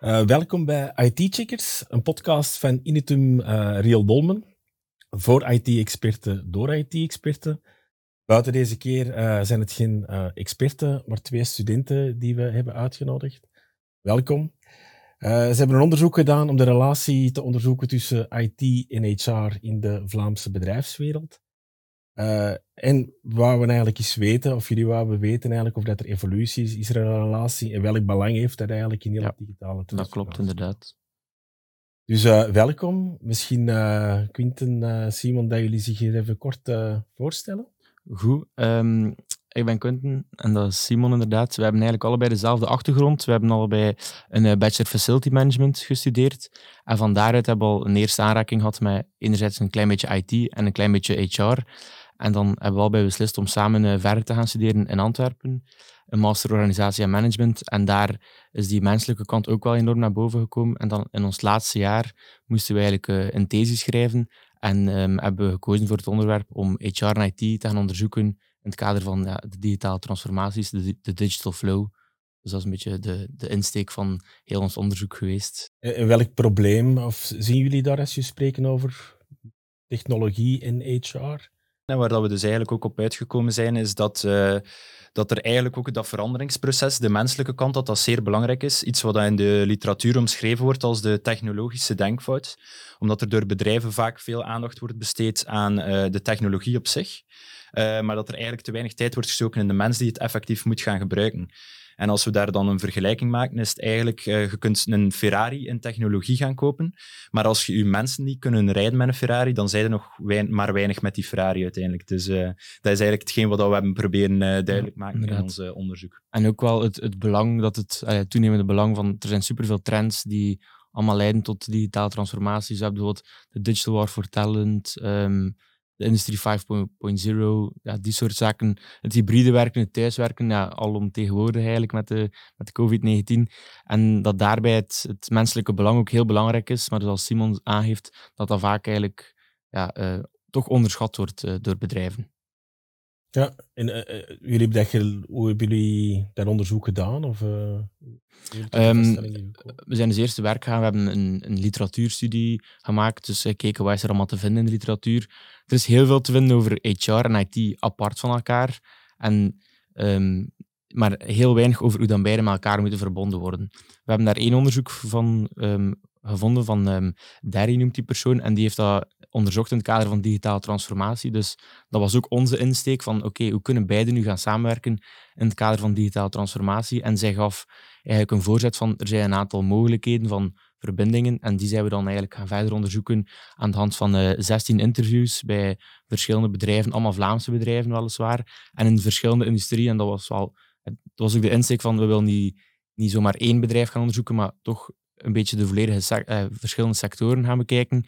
Uh, welkom bij IT Checkers, een podcast van Initum uh, Real Dolmen. Voor IT-experten, door IT-experten. Buiten deze keer uh, zijn het geen experten, maar twee studenten die we hebben uitgenodigd. Welkom. ze hebben een onderzoek gedaan om de relatie te onderzoeken tussen IT en HR in de Vlaamse bedrijfswereld. Uh, en wouden we eigenlijk eens weten, of jullie wouden weten eigenlijk of dat er evolutie is, is er een relatie en welk belang heeft dat eigenlijk in heel ja, digitale Dat klopt inderdaad. Dus uh, welkom. Misschien uh, Quinten, Simon, dat jullie zich hier even kort voorstellen. Goed. Um, ik ben Quinten en dat is Simon inderdaad. We hebben eigenlijk allebei dezelfde achtergrond. We hebben allebei een Bachelor Facility Management gestudeerd. En van daaruit hebben we al een eerste aanraking gehad met enerzijds een klein beetje IT en een klein beetje HR. En dan hebben we allebei beslist om samen uh, verder te gaan studeren in Antwerpen. Een master organisatie en management. En daar is die menselijke kant ook wel enorm naar boven gekomen. En dan in ons laatste jaar moesten we eigenlijk uh, een thesis schrijven. En um, hebben we gekozen voor het onderwerp om HR en IT te gaan onderzoeken in het kader van ja, de digitale transformaties, de, de digital flow. Dus dat is een beetje de, de insteek van heel ons onderzoek geweest. En welk probleem, of zien jullie daar als je spreken over technologie in HR? En waar dat we dus eigenlijk ook op uitgekomen zijn, is dat, uh, dat er eigenlijk ook dat veranderingsproces, de menselijke kant, dat dat zeer belangrijk is. Iets wat in de literatuur omschreven wordt als de technologische denkfout. Omdat er door bedrijven vaak veel aandacht wordt besteed aan uh, de technologie op zich. Uh, maar dat er eigenlijk te weinig tijd wordt gestoken in de mens die het effectief moet gaan gebruiken. En als we daar dan een vergelijking maken, is het eigenlijk, uh, je kunt een Ferrari in technologie gaan kopen, maar als je je mensen niet kunnen rijden met een Ferrari, dan zijn er nog maar weinig met die Ferrari uiteindelijk. Dus uh, dat is eigenlijk hetgeen wat we hebben proberen uh, duidelijk ja, maken in ons onderzoek. En ook wel het, het belang, dat het toenemende belang van, er zijn superveel trends die allemaal leiden tot digitale transformaties. Je hebt bijvoorbeeld de Digital War for Talent, um, de Industrie 5.0, ja, die soort zaken. Het hybride werken, het thuiswerken, ja, al tegenwoordig eigenlijk met de, met de COVID-19. En dat daarbij het, menselijke belang ook heel belangrijk is, maar zoals Simon aangeeft, dat dat vaak eigenlijk ja, uh, toch onderschat wordt uh, door bedrijven. Ja, en uh, jullie hebben dat, hoe hebben jullie dat onderzoek gedaan? Of, um, we zijn dus eerst te werk gegaan. We hebben een, een literatuurstudie gemaakt. Dus gekeken wat is er allemaal te vinden in de literatuur. Er is heel veel te vinden over HR en IT apart van elkaar. En, um, maar heel weinig over hoe dan beide met elkaar moeten verbonden worden. We hebben daar één onderzoek van um, gevonden van um, Derry noemt die persoon. En die heeft dat onderzocht in het kader van digitale transformatie. Dus dat was ook onze insteek van oké, hoe kunnen beiden nu gaan samenwerken in het kader van digitale transformatie? En zij gaf eigenlijk een voorzet van er zijn een aantal mogelijkheden van verbindingen. En die zijn we dan eigenlijk gaan verder onderzoeken aan de hand van uh, eh, 16 interviews bij verschillende bedrijven, allemaal Vlaamse bedrijven weliswaar, en in verschillende industrieën. En dat was wel, dat was ook de insteek van we willen niet, niet zomaar één bedrijf gaan onderzoeken, maar toch een beetje de volledige uh, verschillende sectoren gaan bekijken.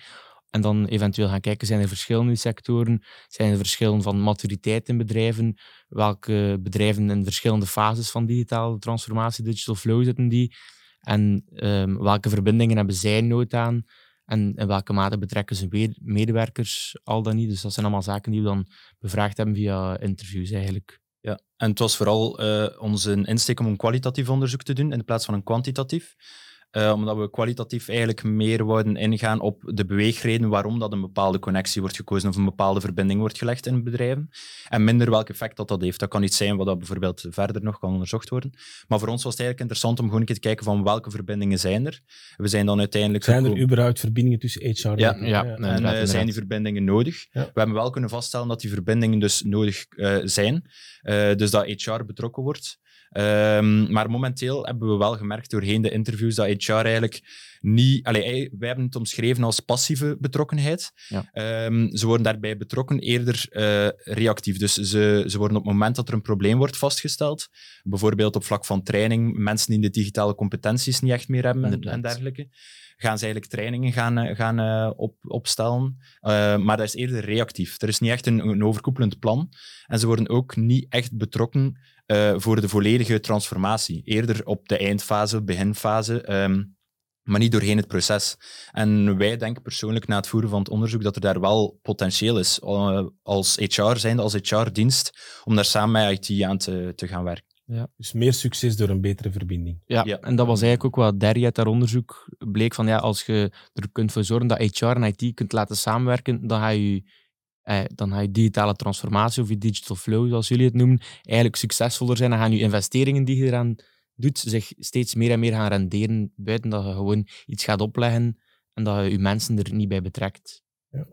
En dan eventueel gaan kijken, zijn er verschillende sectoren? Zijn er verschillen van maturiteit in bedrijven? Welke bedrijven in verschillende fases van digitale transformatie, digital flow zitten die? En um, welke verbindingen hebben zij nood aan? En in welke mate betrekken ze medewerkers al dan niet? Dus dat zijn allemaal zaken die we dan bevraagd hebben via interviews eigenlijk. Ja, en het was vooral uh, onze insteek om een kwalitatief onderzoek te doen in plaats van een kwantitatief. Uh, omdat we kwalitatief eigenlijk meer wouden ingaan op de beweegreden waarom dat een bepaalde connectie wordt gekozen of een bepaalde verbinding wordt gelegd in bedrijven. En minder welk effect dat dat heeft. Dat kan iets zijn wat dat bijvoorbeeld verder nog kan onderzocht worden. Maar voor ons was het eigenlijk interessant om gewoon een keer te kijken van welke verbindingen zijn er. We zijn dan uiteindelijk... Zijn er überhaupt verbindingen tussen HR en... Ja, ja, en uh, zijn die verbindingen nodig? We hebben wel kunnen vaststellen dat die verbindingen dus nodig uh, zijn. dus dat HR betrokken wordt. Um, maar momenteel hebben we wel gemerkt doorheen de interviews dat HR eigenlijk niet... Allee, wij hebben het omschreven als passieve betrokkenheid. Ja. Um, ze worden daarbij betrokken eerder uh, reactief. Dus ze, ze worden op het moment dat er een probleem wordt vastgesteld, bijvoorbeeld op vlak van training, mensen die de digitale competenties niet echt meer hebben en, en dergelijke, gaan ze eigenlijk trainingen gaan, eh, gaan uh, op, opstellen. Uh, maar dat is eerder reactief. Er is niet echt een, een overkoepelend plan. En ze worden ook niet echt betrokken uh, voor de volledige transformatie. Eerder op de eindfase, beginfase, um, maar niet doorheen het proces. En wij denken persoonlijk na het voeren van het onderzoek dat er daar wel potentieel is uh, als HR zijnde, als HR-dienst, om daar samen met IT aan te, te gaan werken. Ja. Dus meer succes door een betere verbinding. Ja, ja. en dat was eigenlijk ook wat Derry uit dat onderzoek bleek van ja, als je er kunt voor zorgen dat HR en IT kunt laten samenwerken, dan ga je eh, dan ga je digitale transformatie of je digital flow, zoals jullie het noemen, eigenlijk succesvoller zijn. Dan gaan je investeringen die je eraan doet, zich steeds meer en meer gaan renderen, buiten dat je gewoon iets gaat opleggen en dat je je mensen er niet bij betrekt. Ja.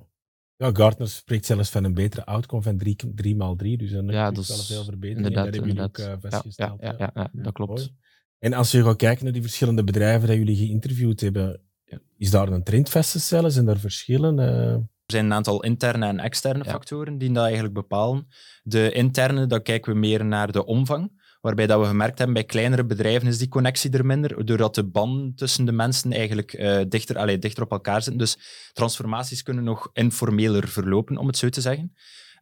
Ja, Gartner spreekt zelfs van een betere outcome van 3 x 3 dus dan ja, dat is wel veel verbetering. Inderdaad, dat inderdaad. Ook, uh, vastgesteld. Ja, ja, ja, dat klopt. En als je gaat kijken naar die verschillende bedrijven die jullie geïnterviewd hebben, is daar een trend vast te stellen? Zijn er verschillen? Uh... Er zijn een aantal interne en externe factoren die dat eigenlijk bepalen. De interne, dan kijken we meer naar de omvang. Waarbij dat we gemerkt hebben, bij kleinere bedrijven is die connectie er minder, doordat de band tussen de mensen eigenlijk uh, dichter, allee, dichter op elkaar zitten. Dus transformaties kunnen nog informeler verlopen, om het zo te zeggen.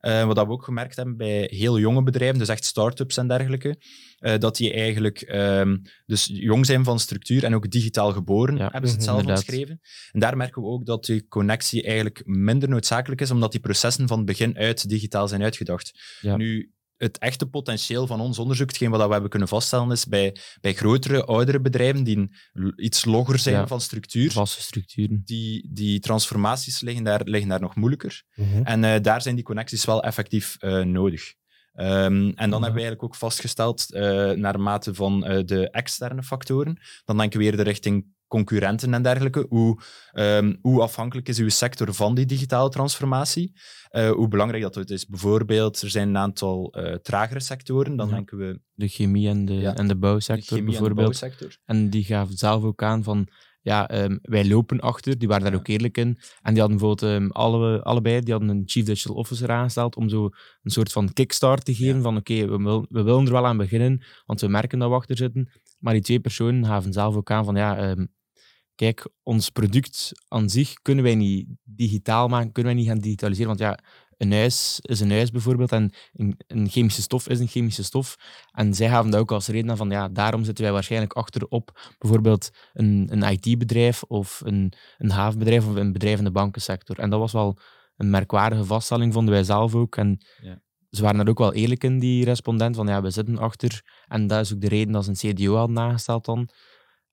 Uh, wat we ook gemerkt hebben bij heel jonge bedrijven, dus echt start-ups en dergelijke, uh, dat die eigenlijk um, dus jong zijn van structuur en ook digitaal geboren, hebben ze het zelf geschreven. En daar merken we ook dat die connectie eigenlijk minder noodzakelijk is, omdat die processen van het begin uit digitaal zijn uitgedacht. Ja. Nu, het echte potentieel van ons onderzoek, hetgeen wat we hebben kunnen vaststellen, is bij, bij grotere, oudere bedrijven die iets logger zijn van structuur. Vaste structuren. Die, die transformaties liggen daar, liggen daar nog moeilijker. Mhm. En uh, daar zijn die connecties wel effectief uh, nodig. Um, en dan mhm. hebben we eigenlijk ook vastgesteld, uh, naar mate van de externe factoren, dan denken we weer de richting concurrenten en dergelijke. Hoe, um, hoe afhankelijk is uw sector van die digitale transformatie? Uh, hoe belangrijk dat het is. Bijvoorbeeld, er zijn een aantal uh, tragere sectoren. Dan denken we... De chemie en de, en de bouwsector bijvoorbeeld. En, de bouwsector. en die gaven zelf ook aan van... Ja, um, wij lopen achter. Die waren daar ook eerlijk in. En die hadden bijvoorbeeld um, alle, allebei die hadden een Chief Digital Officer aangesteld om zo een soort van kickstart te geven. Van oké, okay, we, wil, we willen er wel aan beginnen, want we merken dat we achter zitten. Maar die twee personen gaven zelf ook aan van ja, um, kijk, ons product aan zich kunnen wij niet digitaal maken, kunnen wij niet gaan digitaliseren. Want ja, een huis is een huis bijvoorbeeld en een, een chemische stof is een chemische stof. En zij gaven dat ook als reden aan van ja, daarom zitten wij waarschijnlijk achter op bijvoorbeeld een, een IT-bedrijf of een, een havenbedrijf of een bedrijf in de bankensector. En dat was wel een merkwaardige vaststelling, vonden wij zelf ook. En ja. ze waren er ook wel eerlijk in, die respondent, van ja, we zitten achter. En dat is ook de reden dat ze een CDO hadden nagesteld dan.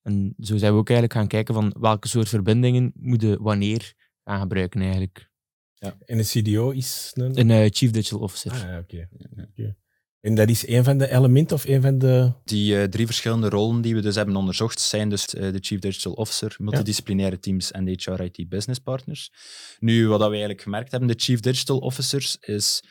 En zo zijn we ook eigenlijk gaan kijken van welke soort verbindingen moeten wanneer gaan gebruiken eigenlijk. Ja. En de CDO is een... Een uh, Chief Digital Officer. Ah, oké. Okay. En dat is een van de elementen of een van de... Die uh, drie verschillende rollen die we dus hebben onderzocht zijn dus uh, de Chief Digital Officer, multidisciplinaire teams en de HR IT Business Partners. Nu, wat we eigenlijk gemerkt hebben, de Chief Digital Officers is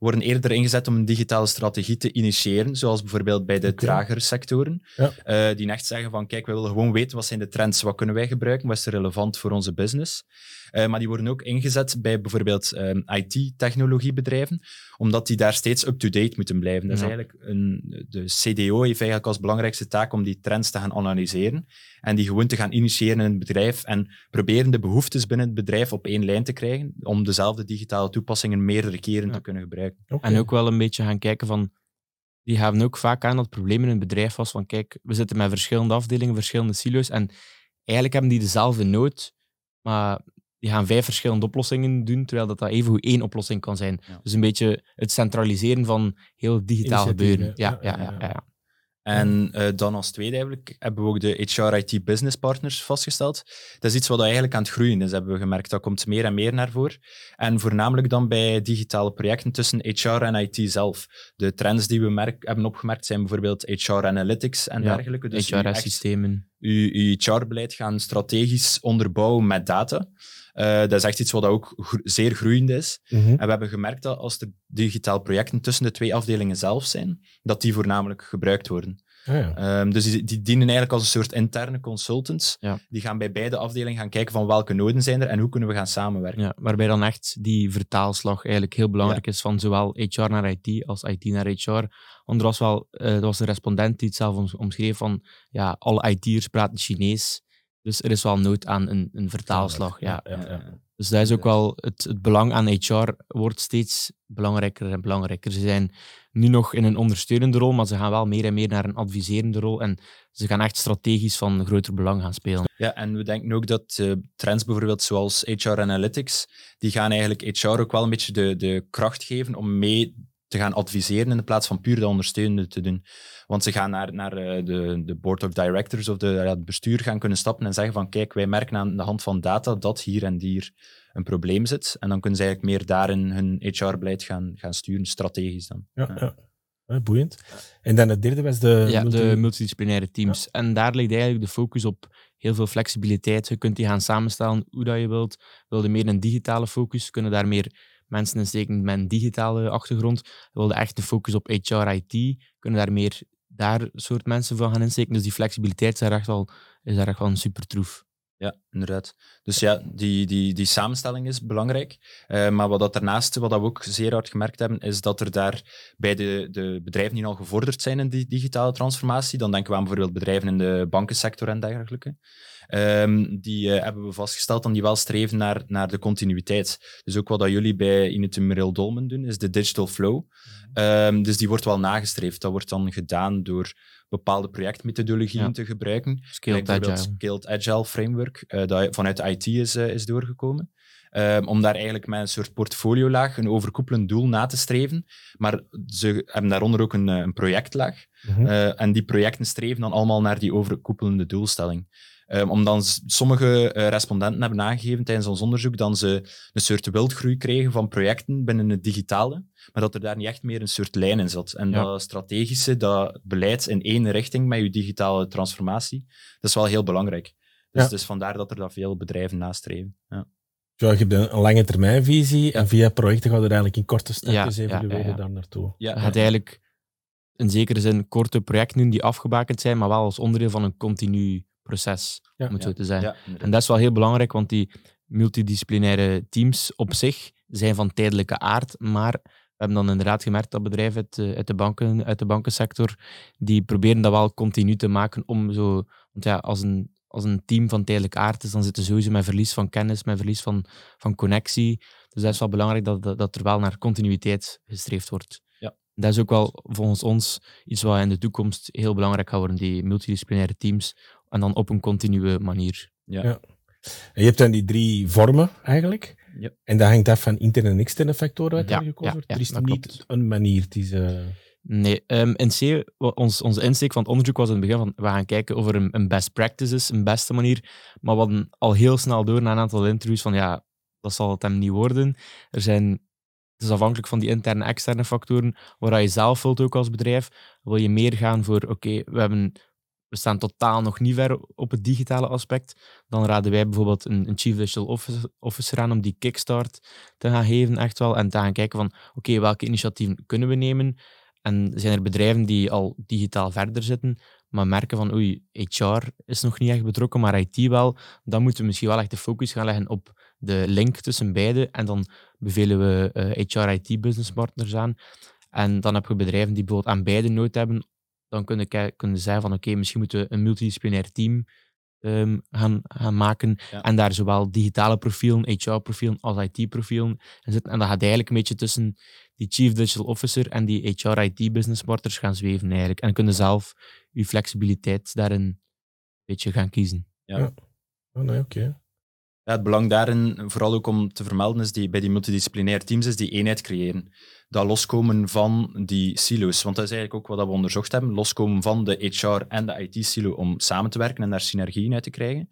worden eerder ingezet om een digitale strategie te initiëren, zoals bijvoorbeeld bij de okay. tragere sectoren. Ja. Uh, die echt zeggen van, kijk, we willen gewoon weten wat zijn de trends, wat kunnen wij gebruiken, wat is relevant voor onze business. Uh, maar die worden ook ingezet bij bijvoorbeeld um, IT-technologiebedrijven, omdat die daar steeds up-to-date moeten blijven. Dat is eigenlijk een, de CDO heeft eigenlijk als belangrijkste taak om die trends te gaan analyseren en die gewoon te gaan initiëren in het bedrijf en proberen de behoeftes binnen het bedrijf op één lijn te krijgen om dezelfde digitale toepassingen meerdere keren te kunnen gebruiken. En ook wel een beetje gaan kijken van die gaven ook vaak aan dat het probleem in een bedrijf was van kijk, we zitten met verschillende afdelingen, verschillende silo's en eigenlijk hebben die dezelfde nood, maar die gaan vijf verschillende oplossingen doen, terwijl dat, dat even één oplossing kan zijn. Dus een beetje het centraliseren van heel digitaal gebeuren. Ja, ja, ja, ja, En uh, dan als tweede eigenlijk hebben we ook de HR IT Business Partners vastgesteld. Dat is iets wat eigenlijk aan het groeien is, hebben we gemerkt. Dat komt meer en meer naar voren. En voornamelijk dan bij digitale projecten tussen HR en IT zelf. De trends die we merk, hebben opgemerkt zijn bijvoorbeeld HR Analytics en dergelijke. Dus HR-systemen. Uw HR-beleid gaan strategisch onderbouwen met data. Uh, dat is echt iets wat ook zeer groeiend is. Mhm. En we hebben gemerkt dat als er digitaal projecten tussen de twee afdelingen zelf zijn, dat die voornamelijk gebruikt worden. Ah, ja. um, dus die, die, dienen eigenlijk als een soort interne consultants. Ja. Die gaan bij beide afdelingen gaan kijken van welke noden zijn er en hoe kunnen we gaan samenwerken. Ja, waarbij dan echt die vertaalslag eigenlijk heel belangrijk is van zowel HR naar IT als IT naar HR. Want er was wel uh, er was een respondent die het zelf omschreef van ja, alle IT'ers praten Chinees. Dus er is wel nood aan een, een vertaalslag. Ja. ja, ja dus dat is ook wel het, het belang aan HR wordt steeds belangrijker en belangrijker. Ze zijn nu nog in een ondersteunende rol, maar ze gaan wel meer en meer naar een adviserende rol. En ze gaan echt strategisch van groter belang gaan spelen. Ja, en we denken ook dat uh, trends bijvoorbeeld zoals HR Analytics, die gaan eigenlijk HR ook wel een beetje de, de kracht geven om mee te gaan adviseren in plaats van puur de ondersteunende te doen. Want ze gaan naar, naar eh, de, de board of directors of de, het bestuur gaan kunnen stappen en zeggen van kijk, wij merken aan de hand van data dat hier en hier een probleem zit. En dan kunnen ze eigenlijk meer daarin hun HR-beleid gaan, gaan sturen, strategisch dan. Ja, ja. ja. boeiend. En dan het derde was de... Ja, de multidisciplinaire teams. En daar ligt eigenlijk de focus op heel veel flexibiliteit. Je kunt die gaan samenstellen hoe dat je wilt. Wil je meer een digitale focus, kunnen daar meer mensen in steken met digitale achtergrond. Wil je echt de focus op HR, IT, kunnen daar meer daar soort mensen van gaan insteken. Dus die flexibiliteit is daar echt is daar echt wel een super troef. Ja, inderdaad. Dus ja, die, die, die samenstelling is belangrijk. Uh, maar wat dat daarnaast, wat we ook zeer hard gemerkt hebben, is dat er daar bij de, de bedrijven die al gevorderd zijn in die digitale transformatie, dan denken we aan bijvoorbeeld bedrijven in de bankensector en dergelijke, um, die uh, hebben we vastgesteld dat die wel streven naar, naar de continuïteit. Dus ook wat dat jullie bij Inetum Rail Dolmen doen, is de digital flow. Um, dus die wordt wel nagestreefd. Dat wordt dan gedaan door bepaalde projectmethodologieën te gebruiken. Scaled Agile. Scaled Agile Framework, uh, dat vanuit IT is, uh, is doorgekomen. Um, om daar eigenlijk met een soort portfoliolaag een overkoepelend doel na te streven. Maar ze hebben daaronder ook een, eh, een projectlaag. Mm uh, en die projecten streven dan allemaal naar die overkoepelende doelstelling. Um, omdat sommige uh, respondenten hebben aangegeven tijdens ons onderzoek dat ze een soort wildgroei kregen van projecten binnen het digitale, maar dat er daar niet echt meer een soort lijn in zat. En dat strategische, dat beleid in één richting met je digitale transformatie, dat is wel heel belangrijk. Dus, dus vandaar dat er daar veel bedrijven nastreven. Ja. Ja, je hebt een, lange termijnvisie en via projecten gaat er eigenlijk in korte stapjes ja, evalueren ja, daar naartoe. Ja, je gaat eigenlijk in zekere zin korte projecten die afgebakend zijn, maar wel als onderdeel van een continu proces, om het zo te zeggen. en dat is wel heel belangrijk, want die multidisciplinaire teams op zich zijn van tijdelijke aard, maar we hebben dan inderdaad gemerkt dat bedrijven uit, uit, de, banken, uit de bankensector, die proberen dat wel continu te maken om zo... Want ja, als een, als een team van tijdelijke aard is, dan zitten ze sowieso met verlies van kennis, met verlies van, van connectie. Dus dat is wel belangrijk dat, dat, dat er wel naar continuïteit gestreefd wordt. Ja. Dat is ook wel volgens ons iets wat in de toekomst heel belangrijk gaat worden, die multidisciplinaire teams, en dan op een continue manier. Ja. ja. En je hebt dan die drie vormen eigenlijk. Ja. En dat hangt af van interne en externe factoren uit ja, gekozen wordt. er is niet een manier die ze... Nee, um, in C, ons, onze insteek van het onderzoek was in het begin van we gaan kijken of er een, een best practice is, een beste manier. Maar we hadden al heel snel door na een aantal interviews van ja, dat zal het hem niet worden. Er zijn, het is afhankelijk van die interne en externe factoren, waar je zelf wilt ook als bedrijf. Wil je meer gaan voor oké, we hebben we staan totaal nog niet ver op het digitale aspect. Dan raden wij bijvoorbeeld een, een Chief Digital Officer, aan om die kickstart te gaan geven, echt wel. En te gaan kijken van, oké, welke initiatieven kunnen we nemen? En zijn er bedrijven die al digitaal verder zitten, maar merken van, oei, HR is nog niet echt betrokken, maar IT wel. Dan moeten we misschien wel echt de focus gaan leggen op de link tussen beide. En dan bevelen we HR-IT partners aan. En dan heb je bedrijven die bijvoorbeeld aan beide nood hebben dan kunnen, kunnen zeggen van oké, misschien moeten we een multidisciplinair team ehm, gaan, gaan maken en daar zowel digitale profielen, HR-profielen als IT-profielen in zitten. En dat gaat eigenlijk een beetje tussen die Chief Digital Officer en die HR-IT-business partners gaan zweven eigenlijk. En kunnen zelf je flexibiliteit daarin een beetje gaan kiezen. Ja. ja. Oh, nee, oké. Ja, het belang daarin, vooral ook om te vermelden, is die bij die multidisciplinaire teams, is die eenheid creëren. Dat loskomen van die silo's. Want dat is eigenlijk ook wat we onderzocht hebben. Loskomen van de HR en de IT-silo om samen te werken en daar synergieën uit te krijgen.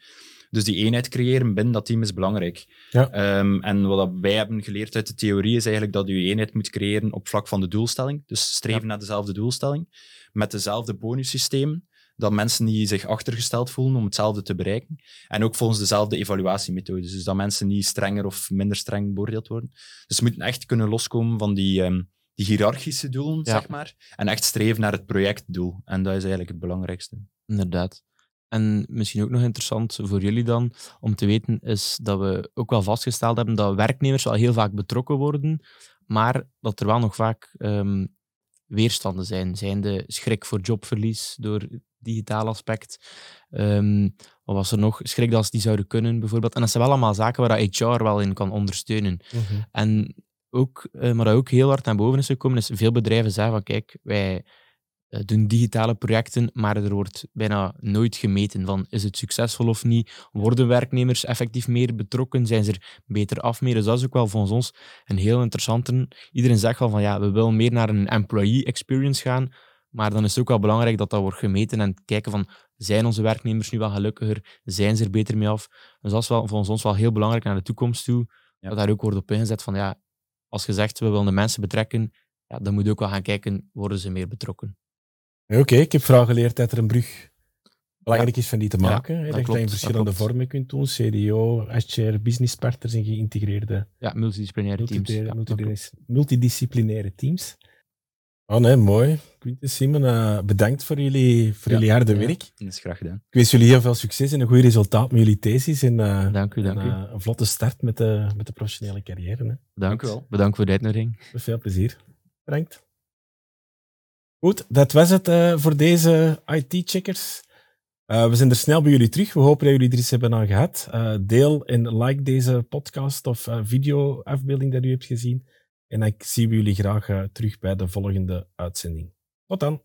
Dus die eenheid creëren binnen dat team is belangrijk. Ja. Ehm, en wat wij hebben geleerd uit de theorie is eigenlijk dat je eenheid moet creëren op vlak van de doelstelling. Dus streven naar dezelfde doelstelling, met dezelfde bonussystemen dat mensen die zich achtergesteld voelen om hetzelfde te bereiken. En ook volgens dezelfde evaluatiemethodes. Dus dat mensen niet strenger of minder streng beoordeeld worden. Dus ze moeten echt kunnen loskomen van die, um, die hiërarchische doelen, zeg maar. En echt streven naar het projectdoel. En dat is eigenlijk het belangrijkste. Inderdaad. En misschien ook nog interessant voor jullie dan om te weten, is dat we ook wel vastgesteld hebben dat werknemers wel heel vaak betrokken worden, maar dat er wel nog vaak um, weerstanden zijn. Zijn de schrik voor jobverlies door digitaal aspect. Um, wat was er nog? Schrik dat ze die zouden kunnen, bijvoorbeeld. En dat zijn wel allemaal zaken waar HR wel in kan ondersteunen. Mhm. En ook, uh, maar dat ook heel hard naar boven is gekomen, is veel bedrijven zeggen van kijk, wij, uh, doen digitale projecten, maar er wordt bijna nooit gemeten van is het succesvol of niet. Worden werknemers effectief meer betrokken? Zijn ze er beter af meer? Dus dat is ook wel volgens ons een heel interessante. Iedereen zegt wel van ja, we willen meer naar een employee experience gaan, maar dan is het ook wel belangrijk dat dat wordt gemeten en kijken van zijn onze werknemers nu wel gelukkiger? Zijn ze er beter mee af? Dus dat is wel volgens ons wel heel belangrijk naar de toekomst toe. Dat daar ook wordt op ingezet van ja, als je zegt we willen de mensen betrekken, ja, dan moet je ook wel gaan kijken, worden ze meer betrokken? Oké, ik heb vooral geleerd dat er een brug belangrijk is van die te maken. Ja, dat, dat je dat in verschillende vormen kunt doen. CDO, HR, business partners en geïntegreerde... Ja, multidisciplinaire teams. Multidisciplinaire, multidisciplinaire teams. Oh nee, mooi. Quintus, Simon, uh, bedankt voor jullie, voor jullie harde werk. Dat is graag gedaan. Ik wens jullie heel veel succes en een goed resultaat met jullie thesis. En, uh, dank u, dank en, uh, een vlotte start met de, met de professionele carrière. Hè. Dank, u wel. Bedankt voor de uitnodiging. Met veel plezier. Bedankt. Goed, dat was het voor deze IT-checkers. we zijn er snel bij jullie terug. We hopen dat jullie er iets hebben aan gehad. deel en like deze podcast of video-afbeelding dat u hebt gezien. En ik zie jullie graag terug bij de volgende uitzending. Tot dan.